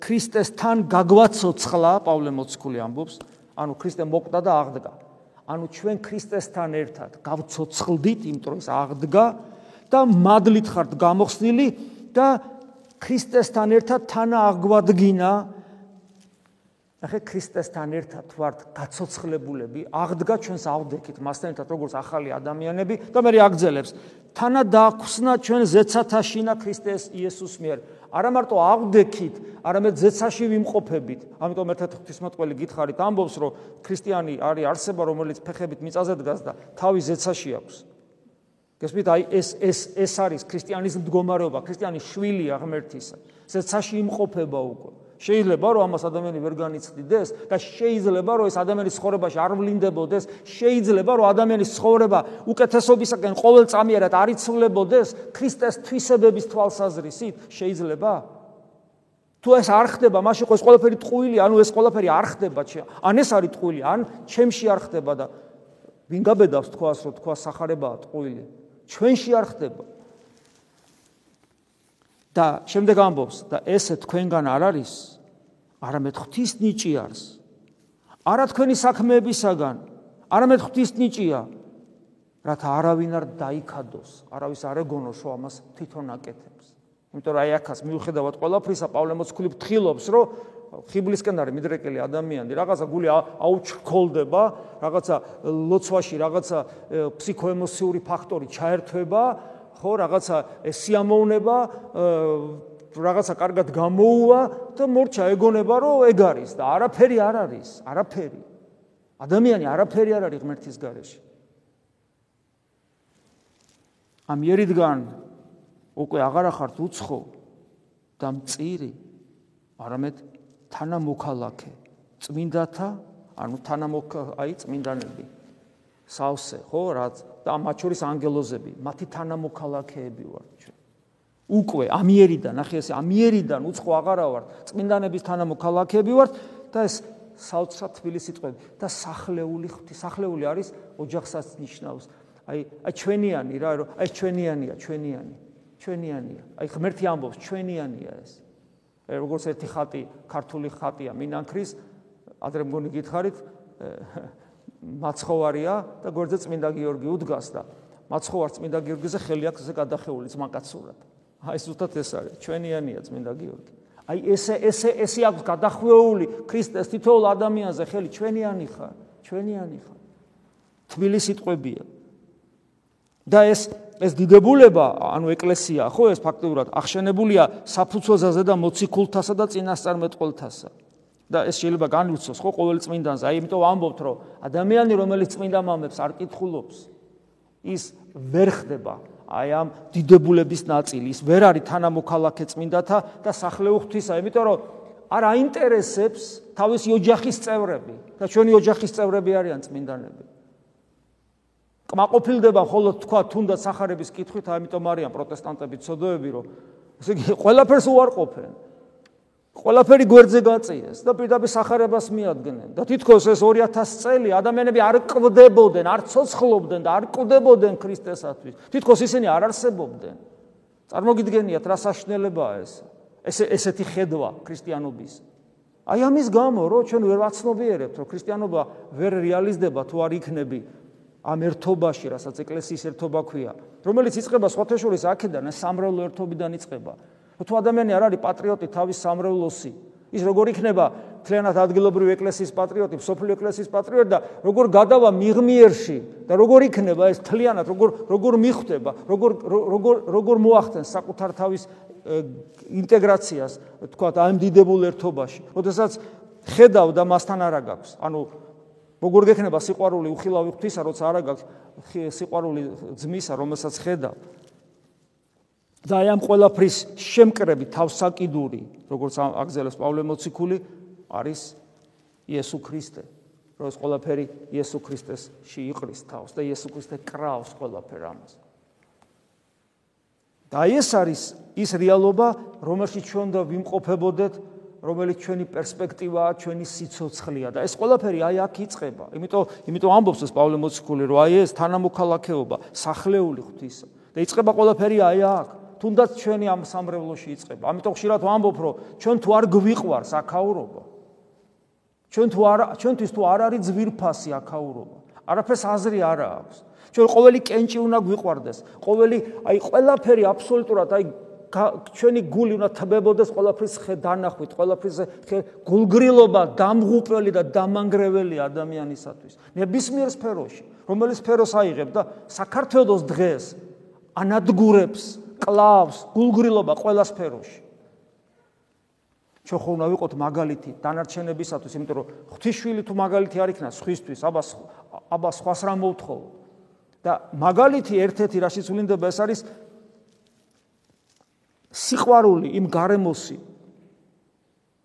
Speaker 1: ქრისტესთან გაგვაცოცხლა პავლე მოციქული ამბობს, ანუ ქრისტე მოკვდა და აღდგა. ანუ ჩვენ ქრისტესთან ერთად გავცოცხლდით, იმიტომ ეს აღდგა და მადლით ხართ გამოხსნილი და ქრისტესთან ერთად თანა აღვადგინა. ახე ქრისტესთან ერთად ვართ გაცოცხლებულები, აღდგა ჩვენს აღდგით მასთან ერთად როგორც ახალი ადამიანები და მე აგძელებს თანა დააქვსნა ჩვენ ზეცათაშინა ქრისტეს იესოს მიერ. არა მარტო აღდექით, არამედ ზეცაში ვიმყოფებით. ამიტომ ერთად ღვთისმოწყალე გითხარით, ამბობს, რომ ქრისტიანი არის არსება, რომელიც ფეხებით მიწაზე დგას და თავი ზეცაში აქვს. გესმით, აი ეს ეს ეს არის ქრისტიანის მდგომარეობა, ქრისტიანის შვილია ღმერთისა. ზეცაში იმყოფება უკვე. შეიძლება რომ ამას ადამიანი ვერ განიცდიდეს და შეიძლება რომ ეს ადამიანის ცხოვრებაში არ ვლინდებოდეს, შეიძლება რომ ადამიანის ცხოვრება უკეთესობისაკენ ყოველწამიერად არ იცვლებოდეს ქრისტეს თვისებების თვალსაზრისით, შეიძლება? თუ ეს არ ხდება, მაშინ ეს ყველაფერი ტყუილი, ანუ ეს ყველაფერი არ ხდება, ან ეს არის ტყუილი, ან ჩემში არ ხდება და ვინ გაბედავს თქვას, რომ თქვა სახარებაა ტყუილი? ჩვენში არ ხდება. და შემდეგ ამბობს და ესე თქვენგან არ არის არამედ ღვთის ნიჭი არის არა თქვენი საქმეებისაგან არამედ ღვთის ნიჭია რათა არავინ არ დაიქადოს არავის არ ეგონოს რომ ამას თვითონ აკეთებს იმიტომ რომ აი ახას მიუხედავად ყველაფრისა პავლე მოციქული ფთხილობს რომ ხიბლისკენ არის მიდრეკილი ადამიანი რაღაცა გული აუჩქოლდება რაღაცა ლოცვაში რაღაცა ფსიქოემოციური ფაქტორი ჩაერთვება ხო რაღაცა სიამოვნება რაღაცა კარგად გამოუვა და მორჩა ეგონება რომ ეგ არის და არაფერი არ არის არაფერი. ადამიანი არაფერი არ არის ღმერთის გარეშე. ამ ერიდან უკვე აღარ ახართ უცხო და მწირი არამედ თანამოქალაქე წმინდათა ანუ თანამოქ აი წმინდანები. სავსე ხო რაც და მათ შორის ანგელოზები, მათი თანამოქალაქეები ვართ ჩვენ. უკვე ამიერიდან, ახი ეს ამიერიდან უცხო აღარა ვართ, წმინდანების თანამოქალაქეები ვართ და ეს საოცრად თბილი სიტყვები და სახლეული ღვთი, სახლეული არის ოჯახსაც ნიშნავს. აი, აი ჩვენიანი რა, რომ აი ჩვენიანია, ჩვენიანი. ჩვენიანია. აი ღმერთი ამბობს, ჩვენიანია ეს. აი როგორც ერთი ხატი, ქართული ხატია, მინანქრის, ადრე მგონი გითხარით, მაცხოვარია და გვერდზე წმინდა გიორგი უდგას და მაცხოვარ წმინდა გიორგიზე ხელი აქვს ესე გადახეული ძმაკაცურად. აი ზუსტად ეს არის, ჩვენიანია წმინდა გიორგი. აი ესე ესე ესე აქვს გადახვეული ქრისტეს თითოეულ ადამიანზე ხელი ჩვენიანი ხარ, ჩვენიანი ხარ. თბილი სიტყვებია. და ეს ეს დიდებულება, ანუ ეკლესია, ხო ეს ფაქტობრივად ახშენებულია საფუძველზე და მოციქულთასა და წინასწარმეტყველთასა. და ეს შეიძლება განვიცოს ხო ყოველ წმინდანს. აი იმიტომ ამბობთ, რომ ადამიანი, რომელიც წმინდა მამებს არ კითხულობს, ის ვერ ხდება აი ამ დიდებულების ნაწილი, ის ვერ არის თანამოქალაქე წმინდათა და სახლეუ ღვთისა, იმიტომ რომ არ აინტერესებს თავისი ოჯახის წევრები და ჩვენი ოჯახის წევრები არიან წმინდანები. კმაყოფილდება მხოლოდ თქვა თუნდაც სახარების კითხვით, ამიტომ არიან პროტესტანტები ცოდოები, რომ ესე იგი ყველაფერს უარყოფენ. ყველაფერი გვერდზე გაწიეს და პირდაპირ сахарებას მიადგნენ და თითქოს ეს 2000 წელი ადამიანები არ კვდებოდნენ, არ ცოცხლობდნენ და არ კვდებოდნენ ქრისტესათვის. თითქოს ისინი არ არსებობდნენ. წარმოგიდგენიათ რა საშნელებაა ეს. ესე ესეთი ხედვა ქრისტიანობის. აი ამის გამო რომ ჩვენ ვერ ვაცნობიერებთ, რომ ქრისტიანობა ვერ რეალიზდება თუ არ იქნები ამ ერთობაში, რასაც ეკლესიის ერთობა ქვია, რომელიც იწყება სხვათაშორის აქედან, სამრავლო ერთობიდან იწყება. თუ ადამიანი არ არის პატრიოტი თავის სამრევლოსი, ის როგორ იქნება თლიანად ადგილობრივი ეკლესიის პატრიოტი, სოფლიო ეკლესიის პატრიოტი და როგორ გადავა მიღმიერში და როგორ იქნება ეს თლიანად, როგორ როგორ მიხვდება, როგორ როგორ როგორ მოახდენს საკუთარ თავის ინტეგრაციას, თქვა ამ დიდებულ ერთობაში. როდესაც ხედავ და მასთან არა გაქვს. ანუ როგორ გექნება სიყვარული უხილავი ღვთისა, როცა არა გაქვს სიყვარული ძმისა, რომელსაც ხედავ. და აი ამ ყველაფრის შემკრები თავსაკიდური, როგორც აგზელებს პავლე მოციქული, არის იესო ქრისტე. რომ ეს ყველაფერი იესო ქრისტესში იყრის თავს და იესო ქრისტე კრავს ყველაფერ ამას. და ეს არის ის რეალობა, რომელშიც ჩვენ და ვიმყოფებოდეთ, რომელიც ჩვენი პერსპექტივაა, ჩვენი სიცოცხლეა და ეს ყველაფერი აი აქ იწყება. იმიტომ, იმიტომ ამბობს ეს პავლე მოციქული, რომ აი ეს თანამოქალაქეობა, სახლეული ღვთისა და იწყება ყველაფერი აი აქ. თუნდაც ჩვენი ამ სამრევლოში იწყება. ამიტომ ხშირად ვამბობ, რომ ჩვენ თუ არ გვიყვარს აქაურობა, ჩვენ თუ არ ჩვენთვის თუ არ არის ძვირფასი აქაურობა, არაფერს აზრი არ აქვს. ჩვენ ყოველი კენჭი უნდა გვიყვარდეს. ყოველი აი ყველაფერი აბსოლუტურად აი ჩვენი გული უნდა თბებოდეს ყველაფრის ხედანახვით, ყველაფრის გულგრილობა დამღუპელი და დამანგრეველი ადამიანისათვის. ნებისმიერ სფეროში, რომელიც სფეროს აიღებ და საქართველოს დღეს ანადგურებს, კლავს გულგრილობა ყველა სფეროში. ჩვენ ხო უნდა ვიყოთ მაგალითი დანარჩენებისათვის, იმიტომ რომ ღვთისშვილი თუ მაგალითი არ იქნა სხვისთვის, აბა აბა სხვას რა მოვთხოვო? და მაგალითი ერთ-ერთი რაშიც ვლინდება ეს არის სიყვარული იმ გარემოსი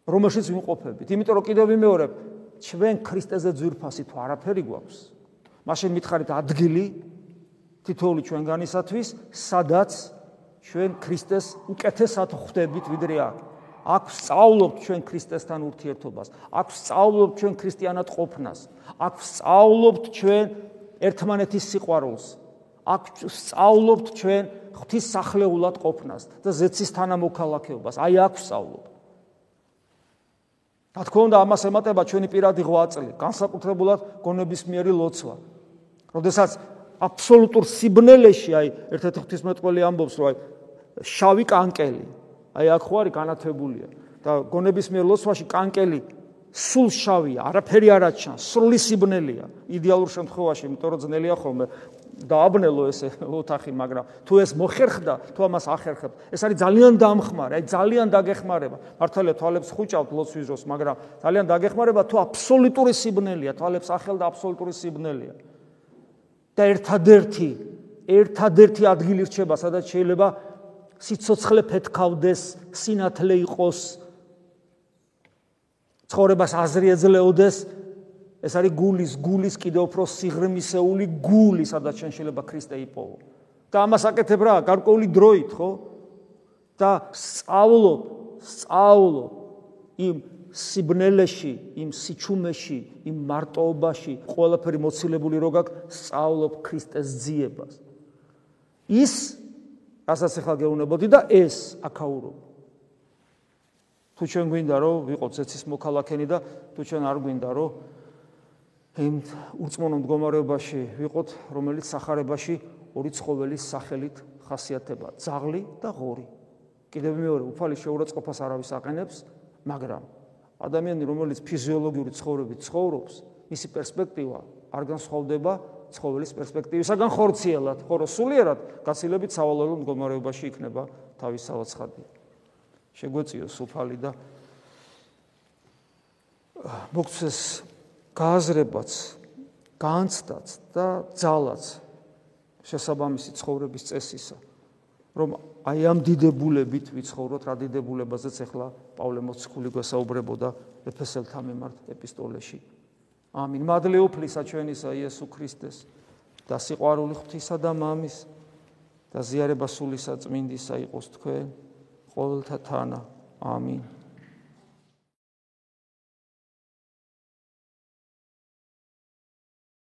Speaker 1: რომელშიც ვიმყოფებით იმიტომ რომ კიდევ ვიმეორებ ჩვენ ქრისტეზე ძვირფასი თუ არაფერი გვაქვს მაშინ მითხარით ადგილი თითოეული ჩვენგანისათვის სადაც ჩვენ ქრისტეს უკეთესად ხვდებით ვიდრე აქ აქ სწავლობთ ჩვენ ქრისტესთან ურთიერთობას აქ სწავლობთ ჩვენ ქრისტიანად ყოფნას აქ სწავლობთ ჩვენ ერთმანეთის სიყვარულს. აქ სწავლობთ ჩვენ ღვთის სახლეულად ყოფნას და ზეცის თანამოქალაქეობას. აი აქ სწავლობთ. რა თქმა უნდა, ამას ემატება ჩვენი პირადი ღვაწლი, განსაკუთრებულად გონებისმიერი ლოცვა. როდესაც აბსოლუტურ სიბნელეში, აი ერთ-ერთი ღვთისმეტყველი ამბობს, რომ აი შავი კანკელი, აი აქ ხო არის განათებულია და გონებისმიერ ლოცვაში კანკელი სულ შავია, არაფერი არ აჩანს, სრული სიბნელეა. იდეალურ შემთხვევაში, იმიტომ რომ ძნელია ხოლმე დააბნელო ეს ოთახი, მაგრამ თუ ეს მოხერხდა, თუ ამას ახერხებ, ეს არის ძალიან დამხმარე, აი ძალიან დაგეხმარება. მართალია თვალებს ხუჭავთ ლოცვის დროს, მაგრამ ძალიან დაგეხმარება თუ აბსოლუტური სიბნელეა, თვალებს ახელ და აბსოლუტური სიბნელეა. და ერთადერთი, ერთადერთი ადგილი რჩება, სადაც შეიძლება სიцоცხლე ფეთქავდეს, სინათლე იყოს, ცხოვრებას აზრი ეძლეოდეს ეს არის გულის გულის კიდევ უფრო სიღრმისეული გული სადაც შენ შეიძლება ქრისტე იპოვო. და ამას აკეთებ რა გარკვეული დროით ხო? და სწავლო სწავლო იმ სიბნელეში იმ სიჩუმეში იმ მარტოობაში ყველაფერი მოცილებული რო გაქვს სწავლობ ქრისტეს ძიებას. ის რასაც ახლა გეუბნებოდი და ეს აქაურობ. თუ ჩვენ გვინდა რომ ვიყოთ ცეცის მოქალაქენი და თუ ჩვენ არ გვინდა რომ იმ უწმონო მდგომარეობაში ვიყოთ, რომელიც сахарებაში ორი ცხოველის სახელით ხასიათდება: ძაღლი და ღორი. კიდევ მეორე, უფალი შეურაცხყოფას არავის აყენებს, მაგრამ ადამიანი, რომელიც ფიზიოლოგიური ცხოვრებით ცხოვრობს, მისი პერსპექტივა არ განსხვავდება ცხოველის პერსპექტივისაგან ხორციელად ხოლო სულიერად გაცილებით სავალალო მდგომარეობაში იქნება თავის საოცხადი შეგვეციოს უფალი და მოგცეს გააზრებაც, განცდაც და ძალაც შესაბამისი ცხოვრების წესისა, რომ აი ამ დიდებულებით ვიცხოვროთ, რა დიდებულებაზეც ახლა პავლე მოციქული გვესაუბრებოდა ეფესელთა მიმართ ეპისტოლეში. ამინ. მადლი უფლისა ჩვენისა იესო ქრისტეს და სიყვარული ღვთისა და მამის და ზიარება სულისა წმინდისა იყოს თქვენ. ყოველთა თანა. ამინ.